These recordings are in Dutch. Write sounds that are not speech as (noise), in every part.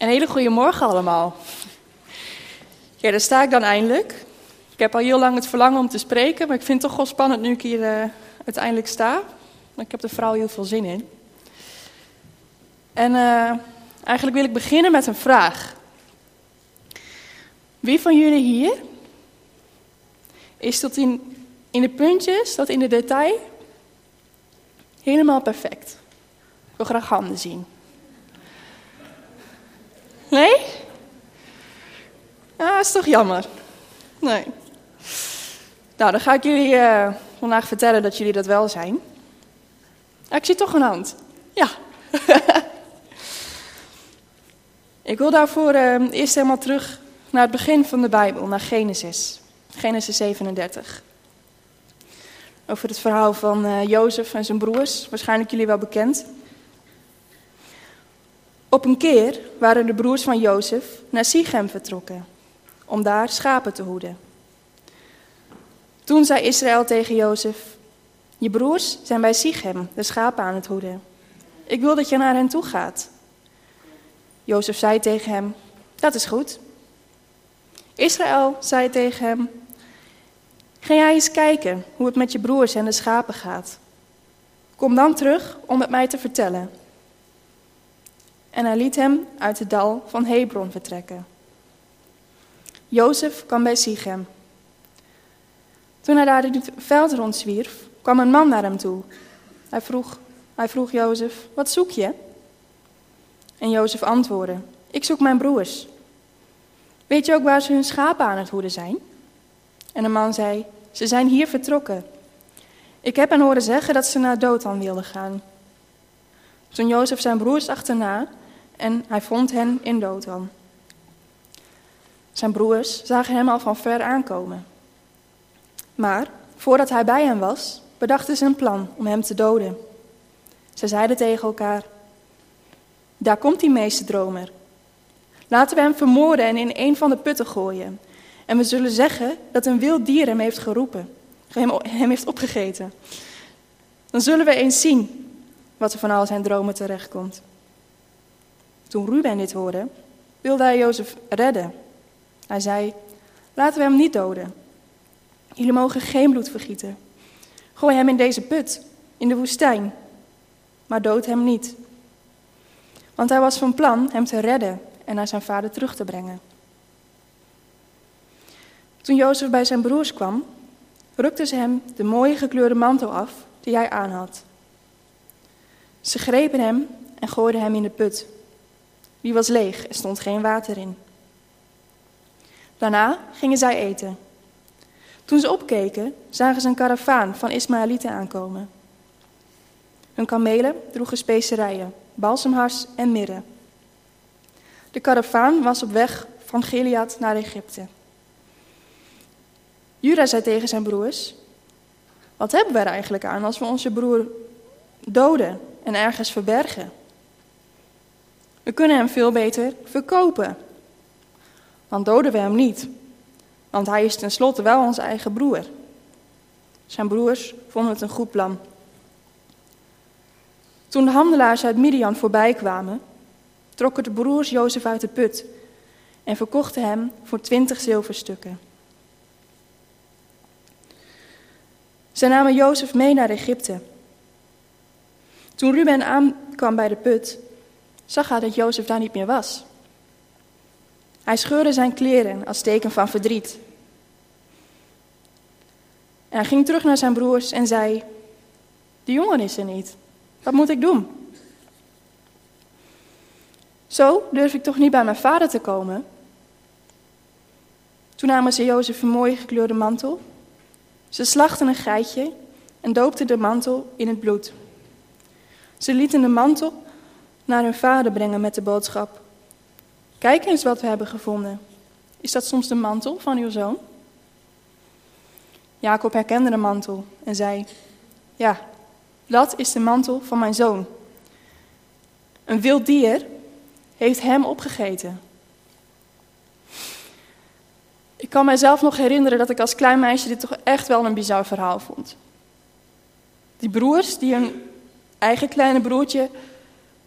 Een hele goede morgen allemaal. Ja, daar sta ik dan eindelijk. Ik heb al heel lang het verlangen om te spreken, maar ik vind het toch wel spannend nu ik hier uh, uiteindelijk sta. Ik heb er vooral heel veel zin in. En uh, eigenlijk wil ik beginnen met een vraag. Wie van jullie hier is tot in, in de puntjes, tot in de detail, helemaal perfect? Ik wil graag handen zien. Nee? Ja, dat is toch jammer. Nee. Nou, dan ga ik jullie uh, vandaag vertellen dat jullie dat wel zijn. Ah, ik zie toch een hand. Ja. (laughs) ik wil daarvoor uh, eerst helemaal terug naar het begin van de Bijbel, naar Genesis. Genesis 37. Over het verhaal van uh, Jozef en zijn broers, waarschijnlijk jullie wel bekend. Op een keer waren de broers van Jozef naar Sichem vertrokken om daar schapen te hoeden. Toen zei Israël tegen Jozef: Je broers zijn bij Sichem de schapen aan het hoeden. Ik wil dat je naar hen toe gaat. Jozef zei tegen hem: Dat is goed. Israël zei tegen hem: Ga jij eens kijken hoe het met je broers en de schapen gaat. Kom dan terug om het mij te vertellen. En hij liet hem uit het dal van Hebron vertrekken. Jozef kwam bij Sichem. Toen hij daar het veld rondzwierf, kwam een man naar hem toe. Hij vroeg, hij vroeg Jozef, wat zoek je? En Jozef antwoordde, ik zoek mijn broers. Weet je ook waar ze hun schapen aan het hoeden zijn? En de man zei, ze zijn hier vertrokken. Ik heb hen horen zeggen dat ze naar Dothan wilden gaan. Toen Jozef zijn broers achterna en hij vond hen in Dothan. Zijn broers zagen hem al van ver aankomen. Maar voordat hij bij hen was, bedachten ze een plan om hem te doden. Ze zeiden tegen elkaar: Daar komt die meesterdromer. Laten we hem vermoorden en in een van de putten gooien. En we zullen zeggen dat een wild dier hem heeft geroepen, hem, hem heeft opgegeten. Dan zullen we eens zien wat er van al zijn dromen terechtkomt. Toen Ruben dit hoorde, wilde hij Jozef redden. Hij zei: Laten we hem niet doden. Jullie mogen geen bloed vergieten. Gooi hem in deze put, in de woestijn, maar dood hem niet. Want hij was van plan hem te redden en naar zijn vader terug te brengen. Toen Jozef bij zijn broers kwam, rukten ze hem de mooie gekleurde mantel af die hij aanhad. Ze grepen hem en gooiden hem in de put. Die was leeg, er stond geen water in. Daarna gingen zij eten. Toen ze opkeken, zagen ze een karavaan van Ismaëlieten aankomen. Hun kamelen droegen specerijen, balsemhars en mirre. De karavaan was op weg van Gilead naar Egypte. Judah zei tegen zijn broers: Wat hebben we er eigenlijk aan als we onze broer doden en ergens verbergen? We kunnen hem veel beter verkopen. Dan doden we hem niet, want hij is tenslotte wel onze eigen broer. Zijn broers vonden het een goed plan. Toen de handelaars uit Midian voorbij kwamen, trokken de broers Jozef uit de put en verkochten hem voor twintig zilverstukken. Ze namen Jozef mee naar Egypte. Toen Ruben aankwam bij de put, zag hij dat Jozef daar niet meer was. Hij scheurde zijn kleren als teken van verdriet. En hij ging terug naar zijn broers en zei: De jongen is er niet. Wat moet ik doen? Zo durf ik toch niet bij mijn vader te komen? Toen namen ze Jozef een mooie gekleurde mantel. Ze slachten een geitje en doopten de mantel in het bloed. Ze lieten de mantel naar hun vader brengen met de boodschap: Kijk eens wat we hebben gevonden. Is dat soms de mantel van uw zoon? Jacob herkende de mantel en zei: Ja, dat is de mantel van mijn zoon. Een wild dier heeft hem opgegeten. Ik kan mijzelf nog herinneren dat ik als klein meisje dit toch echt wel een bizar verhaal vond. Die broers die hun eigen kleine broertje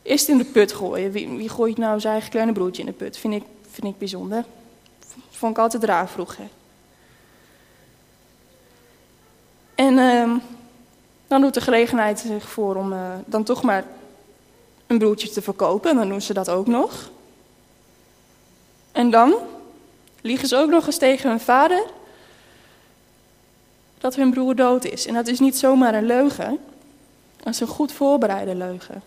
Eerst in de put gooien. Wie, wie gooit nou zijn eigen kleine broertje in de put? Vind ik, vind ik bijzonder. Vond ik altijd raar vroeger. En uh, dan doet de gelegenheid zich voor om uh, dan toch maar een broertje te verkopen. En dan doen ze dat ook nog. En dan liegen ze ook nog eens tegen hun vader dat hun broer dood is. En dat is niet zomaar een leugen, is een goed voorbereide leugen.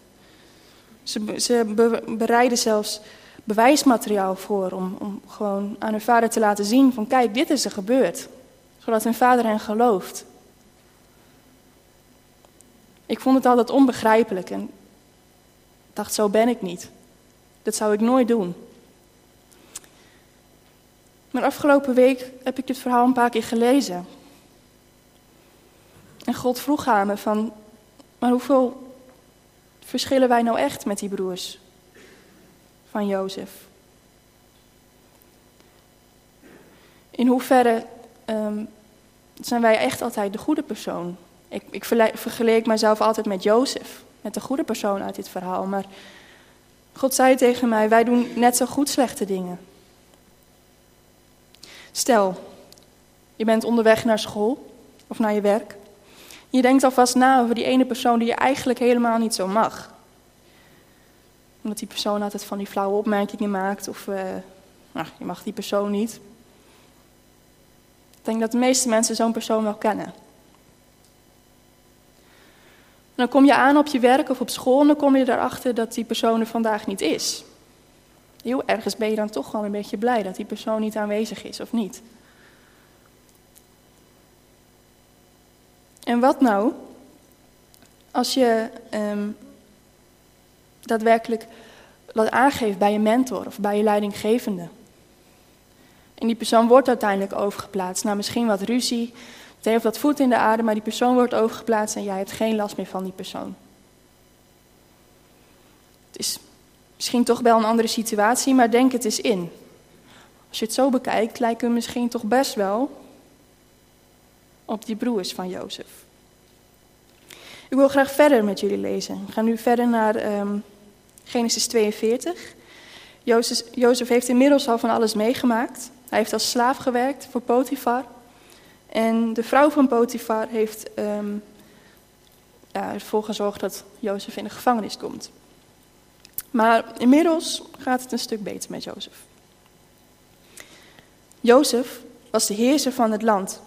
Ze, ze bereiden zelfs bewijsmateriaal voor om, om gewoon aan hun vader te laten zien van kijk, dit is er gebeurd. Zodat hun vader hen gelooft. Ik vond het altijd onbegrijpelijk en dacht, zo ben ik niet. Dat zou ik nooit doen. Maar afgelopen week heb ik dit verhaal een paar keer gelezen. En God vroeg aan me van, maar hoeveel verschillen wij nou echt met die broers van Jozef? In hoeverre um, zijn wij echt altijd de goede persoon? Ik, ik vergeleek mijzelf altijd met Jozef, met de goede persoon uit dit verhaal. Maar God zei tegen mij, wij doen net zo goed slechte dingen. Stel, je bent onderweg naar school of naar je werk. Je denkt alvast na over die ene persoon die je eigenlijk helemaal niet zo mag. Omdat die persoon altijd van die flauwe opmerkingen maakt of uh, nou, je mag die persoon niet. Ik denk dat de meeste mensen zo'n persoon wel kennen. dan kom je aan op je werk of op school en dan kom je erachter dat die persoon er vandaag niet is. Heel ergens ben je dan toch gewoon een beetje blij dat die persoon niet aanwezig is of niet. En wat nou als je um, daadwerkelijk dat aangeeft bij je mentor of bij je leidinggevende? En die persoon wordt uiteindelijk overgeplaatst. Nou, misschien wat ruzie, het heeft wat voet in de aarde, maar die persoon wordt overgeplaatst en jij hebt geen last meer van die persoon. Het is misschien toch wel een andere situatie, maar denk het eens in. Als je het zo bekijkt, lijken we misschien toch best wel op die broers van Jozef. Ik wil graag verder met jullie lezen. We gaan nu verder naar um, Genesis 42. Jozef, Jozef heeft inmiddels al van alles meegemaakt. Hij heeft als slaaf gewerkt voor Potifar. En de vrouw van Potifar heeft ja, ervoor gezorgd dat Jozef in de gevangenis komt. Maar inmiddels gaat het een stuk beter met Jozef. Jozef was de heerser van het land.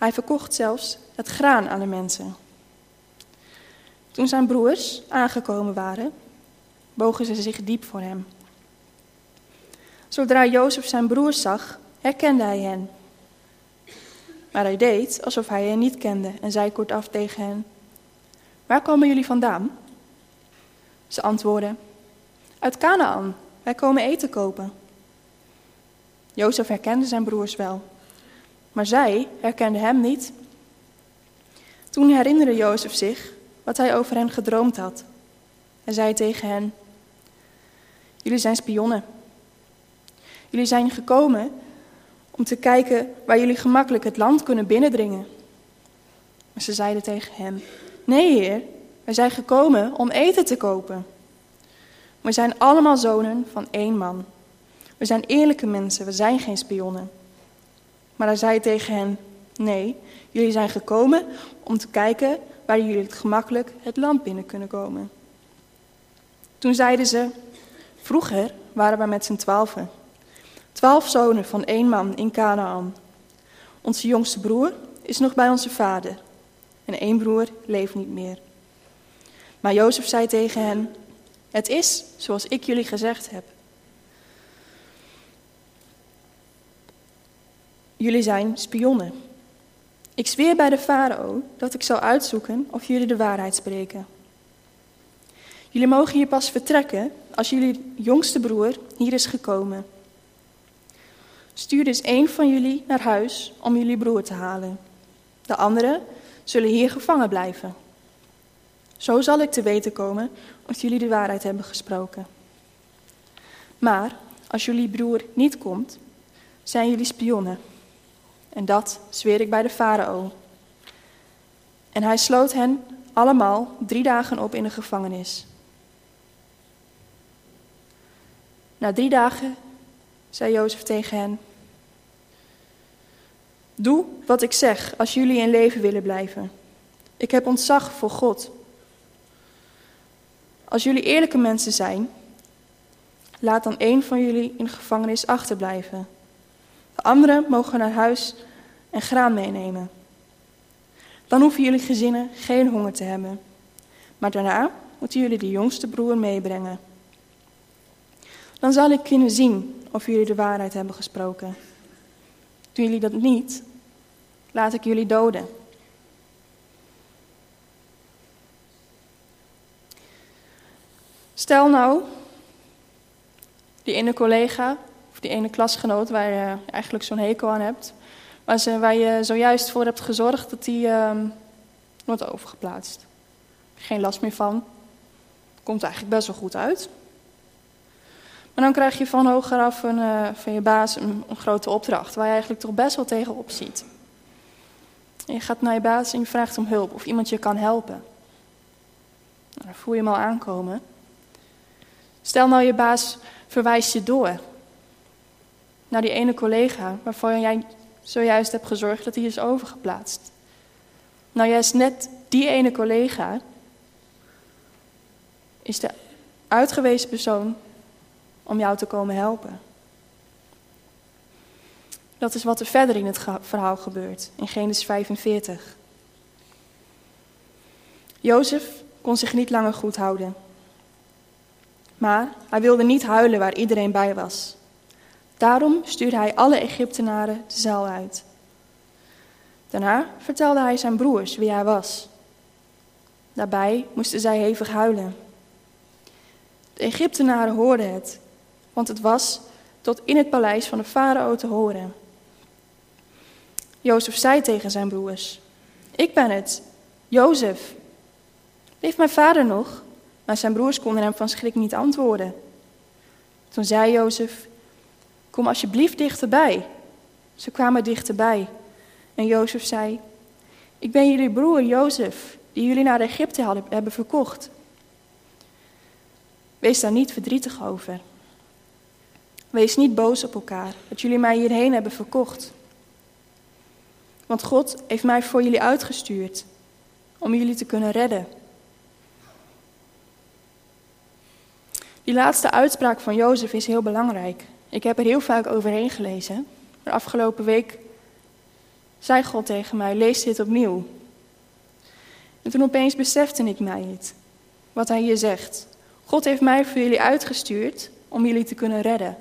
Hij verkocht zelfs het graan aan de mensen. Toen zijn broers aangekomen waren, bogen ze zich diep voor hem. Zodra Jozef zijn broers zag, herkende hij hen. Maar hij deed alsof hij hen niet kende en zei kortaf tegen hen: Waar komen jullie vandaan? Ze antwoordden: Uit Canaan, wij komen eten kopen. Jozef herkende zijn broers wel, maar zij herkenden hem niet. Toen herinnerde Jozef zich wat hij over hen gedroomd had. Hij zei tegen hen: Jullie zijn spionnen. Jullie zijn gekomen om te kijken waar jullie gemakkelijk het land kunnen binnendringen. Maar ze zeiden tegen hem: Nee, heer, wij zijn gekomen om eten te kopen. We zijn allemaal zonen van één man. We zijn eerlijke mensen, we zijn geen spionnen. Maar hij zei tegen hen: Nee, jullie zijn gekomen om te kijken waar jullie het gemakkelijk het land binnen kunnen komen. Toen zeiden ze: Vroeger waren we met z'n twaalfen. Twaalf zonen van één man in Canaan. Onze jongste broer is nog bij onze vader. En één broer leeft niet meer. Maar Jozef zei tegen hen: Het is zoals ik jullie gezegd heb. Jullie zijn spionnen. Ik zweer bij de farao dat ik zal uitzoeken of jullie de waarheid spreken. Jullie mogen hier pas vertrekken als jullie jongste broer hier is gekomen. Stuur dus één van jullie naar huis om jullie broer te halen. De anderen zullen hier gevangen blijven. Zo zal ik te weten komen of jullie de waarheid hebben gesproken. Maar als jullie broer niet komt, zijn jullie spionnen. En dat zweer ik bij de farao. En hij sloot hen allemaal drie dagen op in de gevangenis. Na drie dagen zei Jozef tegen hen: Doe wat ik zeg als jullie in leven willen blijven. Ik heb ontzag voor God. Als jullie eerlijke mensen zijn, laat dan een van jullie in de gevangenis achterblijven de anderen mogen naar huis en graan meenemen. Dan hoeven jullie gezinnen geen honger te hebben. Maar daarna moeten jullie de jongste broer meebrengen. Dan zal ik kunnen zien of jullie de waarheid hebben gesproken. Doen jullie dat niet, laat ik jullie doden. Stel nou, die ene collega die ene klasgenoot waar je eigenlijk zo'n hekel aan hebt, waar, je zojuist voor hebt gezorgd dat die uh, wordt overgeplaatst. Geen last meer van. Komt eigenlijk best wel goed uit. Maar dan krijg je van hogeraf een, uh, van je baas een, een, grote opdracht, waar je eigenlijk toch best wel tegenop ziet. En je gaat naar je baas en je vraagt om hulp of iemand je kan helpen. Nou, dan voel je hem al aankomen. Stel nou je baas verwijst je door naar die ene collega waarvan jij zojuist hebt gezorgd dat hij is overgeplaatst. Nou, juist net die ene collega is de uitgewezen persoon om jou te komen helpen. Dat is wat er verder in het verhaal gebeurt, in Genesis 45. Jozef kon zich niet langer goed houden. Maar hij wilde niet huilen waar iedereen bij was. Daarom stuurde hij alle Egyptenaren de zaal uit. Daarna vertelde hij zijn broers wie hij was. Daarbij moesten zij hevig huilen. De Egyptenaren hoorden het, want het was tot in het paleis van de farao te horen. Jozef zei tegen zijn broers: Ik ben het, Jozef. Leeft mijn vader nog? Maar zijn broers konden hem van schrik niet antwoorden. Toen zei Jozef: Kom alsjeblieft dichterbij. Ze kwamen dichterbij. En Jozef zei: Ik ben jullie broer Jozef, die jullie naar Egypte hebben verkocht. Wees daar niet verdrietig over. Wees niet boos op elkaar dat jullie mij hierheen hebben verkocht. Want God heeft mij voor jullie uitgestuurd om jullie te kunnen redden. Die laatste uitspraak van Jozef is heel belangrijk. Ik heb er heel vaak overheen gelezen. Maar afgelopen week zei God tegen mij: lees dit opnieuw. En toen opeens besefte ik mij het, wat hij hier zegt. God heeft mij voor jullie uitgestuurd om jullie te kunnen redden.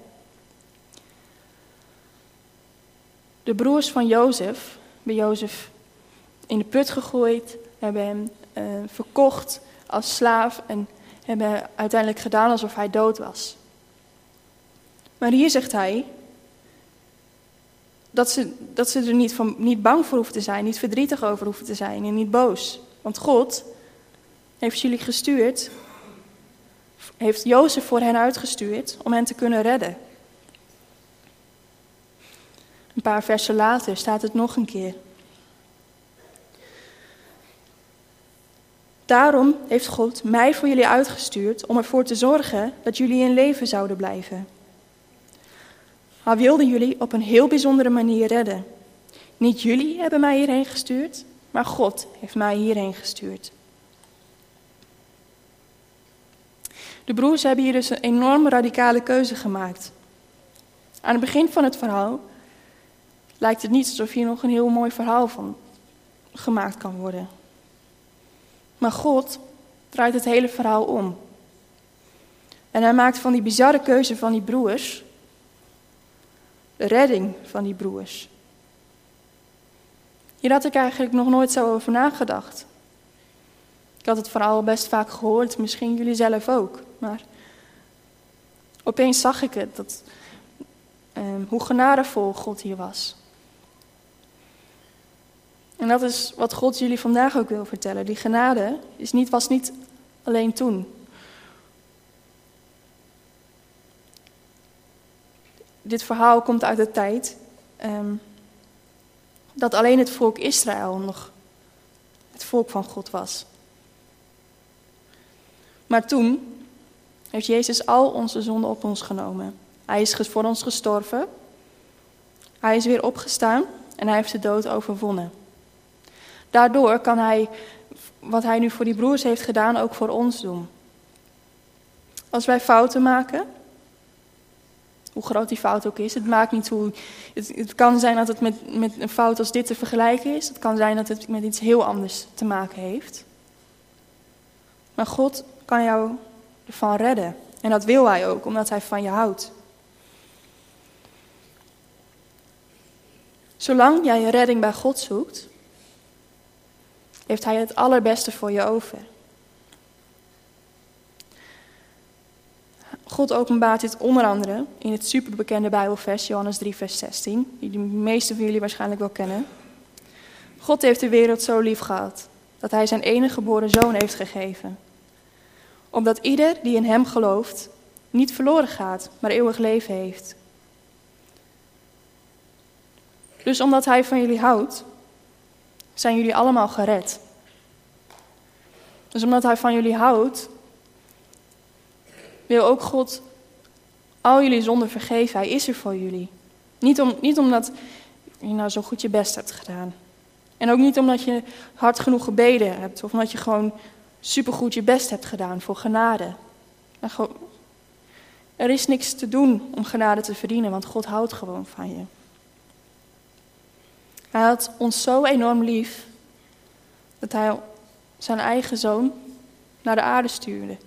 De broers van Jozef hebben Jozef in de put gegooid, hebben hem uh, verkocht als slaaf en hebben uiteindelijk gedaan alsof hij dood was. Maar hier zegt hij dat ze, dat ze er niet, van, niet bang voor hoeven te zijn, niet verdrietig over hoeven te zijn en niet boos. Want God heeft jullie gestuurd, heeft Jozef voor hen uitgestuurd om hen te kunnen redden. Een paar versen later staat het nog een keer. Daarom heeft God mij voor jullie uitgestuurd om ervoor te zorgen dat jullie in leven zouden blijven. Hij wilde jullie op een heel bijzondere manier redden. Niet jullie hebben mij hierheen gestuurd, maar God heeft mij hierheen gestuurd. De broers hebben hier dus een enorm radicale keuze gemaakt. Aan het begin van het verhaal lijkt het niet alsof hier nog een heel mooi verhaal van gemaakt kan worden. Maar God draait het hele verhaal om. En hij maakt van die bizarre keuze van die broers de redding van die broers. Hier had ik eigenlijk nog nooit zo over nagedacht. Ik had het verhaal best vaak gehoord, misschien jullie zelf ook. Maar opeens zag ik het, dat, eh, hoe genadevol God hier was. En dat is wat God jullie vandaag ook wil vertellen. Die genade is niet, was niet alleen toen. Dit verhaal komt uit de tijd um, dat alleen het volk Israël nog het volk van God was. Maar toen heeft Jezus al onze zonden op ons genomen. Hij is voor ons gestorven. Hij is weer opgestaan en hij heeft de dood overwonnen. Daardoor kan hij wat hij nu voor die broers heeft gedaan ook voor ons doen. Als wij fouten maken, hoe groot die fout ook is, het maakt niet hoe. Het, het kan zijn dat het met, met een fout als dit te vergelijken is. Het kan zijn dat het met iets heel anders te maken heeft. Maar God kan jou ervan redden. En dat wil hij ook, omdat hij van je houdt. Zolang jij je redding bij God zoekt, heeft hij het allerbeste voor je over. God openbaart dit onder andere in het superbekende Bijbelvers, Johannes 3, vers 16, die de meeste van jullie waarschijnlijk wel kennen. God heeft de wereld zo lief gehad, dat hij zijn enige geboren zoon heeft gegeven. Omdat ieder die in hem gelooft, niet verloren gaat, maar eeuwig leven heeft. Dus omdat hij van jullie houdt, zijn jullie allemaal gered. Dus omdat hij van jullie houdt, wil ook God al jullie zonden vergeven. Hij is er voor jullie. Niet, om, niet omdat je nou zo goed je best hebt gedaan. En ook niet omdat je hard genoeg gebeden hebt. Of omdat je gewoon supergoed je best hebt gedaan voor genade. er is niks te doen om genade te verdienen, want God houdt gewoon van je. Hij had ons zo enorm lief dat hij zijn eigen zoon naar de aarde stuurde.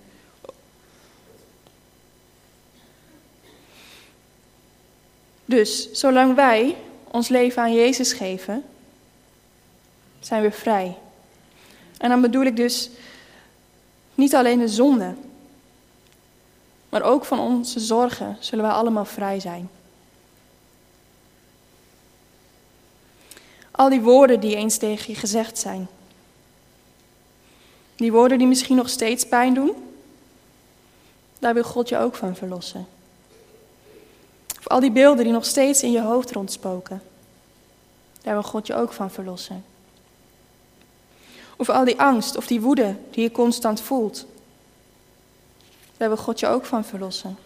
Dus zolang wij ons leven aan Jezus geven, zijn we vrij. En dan bedoel ik dus niet alleen de zonde, maar ook van onze zorgen zullen wij allemaal vrij zijn. Al die woorden die eens tegen je gezegd zijn. Die woorden die misschien nog steeds pijn doen, daar wil God je ook van verlossen. Of al die beelden die nog steeds in je hoofd rondspoken, daar wil God je ook van verlossen. Of al die angst of die woede die je constant voelt, daar wil God je ook van verlossen.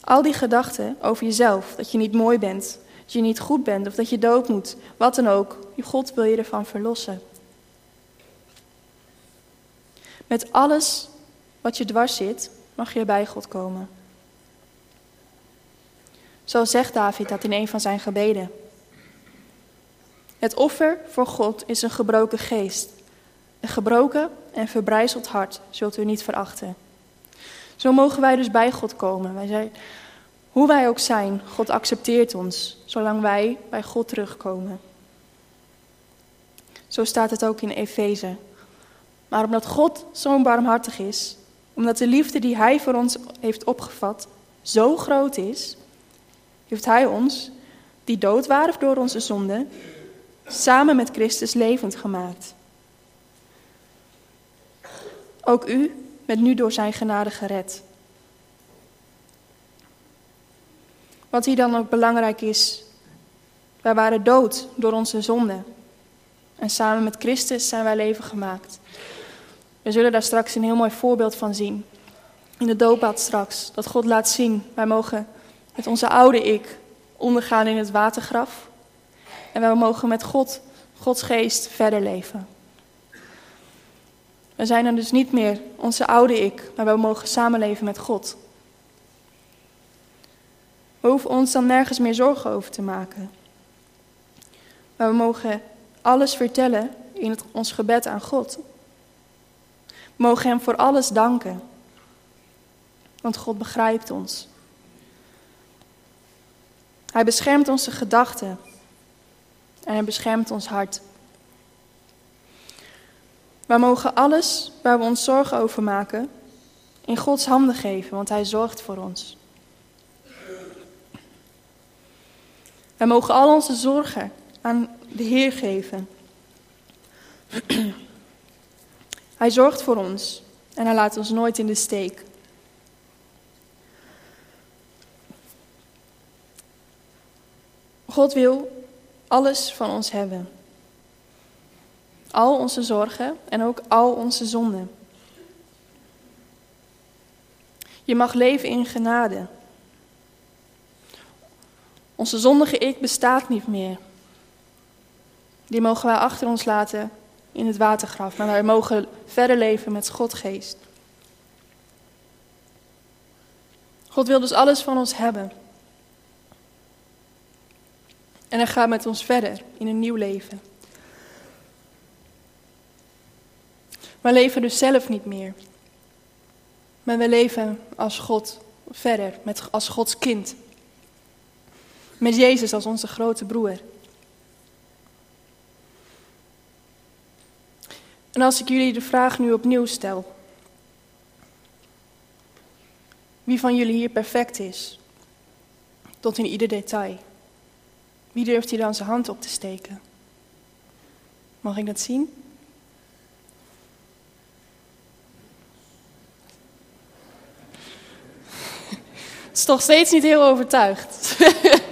Al die gedachten over jezelf, dat je niet mooi bent, dat je niet goed bent of dat je dood moet, wat dan ook. God wil je ervan verlossen. Met alles wat je dwars zit, mag je bij God komen. Zo zegt David dat in een van zijn gebeden. Het offer voor God is een gebroken geest. Een gebroken en verbrijzeld hart zult u niet verachten. Zo mogen wij dus bij God komen. Wij zijn hoe wij ook zijn, God accepteert ons, zolang wij bij God terugkomen. Zo staat het ook in Efeze. Maar omdat God zo barmhartig is, omdat de liefde die Hij voor ons heeft opgevat zo groot is, heeft Hij ons, die dood waren door onze zonde, samen met Christus levend gemaakt. Ook u bent nu door Zijn genade gered. Wat hier dan ook belangrijk is, wij waren dood door onze zonde. En samen met Christus zijn wij leven gemaakt. We zullen daar straks een heel mooi voorbeeld van zien. In de doopbad straks. Dat God laat zien, wij mogen met onze oude ik ondergaan in het watergraf. En wij mogen met God, Gods geest, verder leven. We zijn dan dus niet meer onze oude ik, maar we mogen samenleven met God. We hoeven ons dan nergens meer zorgen over te maken. Maar we mogen alles vertellen in het, ons gebed aan God. Mogen Hem voor alles danken. Want God begrijpt ons. Hij beschermt onze gedachten. En Hij beschermt ons hart. We mogen alles waar we ons zorgen over maken in Gods handen geven, want Hij zorgt voor ons. Wij mogen al onze zorgen aan de Heer geven. Hij zorgt voor ons en hij laat ons nooit in de steek. God wil alles van ons hebben. Al onze zorgen en ook al onze zonden. Je mag leven in genade. Onze zondige ik bestaat niet meer. Die mogen wij achter ons laten in het watergraf, maar wij mogen verder leven met Godgeest. God wil dus alles van ons hebben. En hij gaat met ons verder in een nieuw leven. We leven dus zelf niet meer. Maar we leven als God verder, met, als Gods kind. Met Jezus als onze grote broer. En als ik jullie de vraag nu opnieuw stel. Wie van jullie hier perfect is? Tot in ieder detail. Wie durft hier dan zijn hand op te steken? Mag ik dat zien? (laughs) Het is toch steeds niet heel overtuigd. (laughs)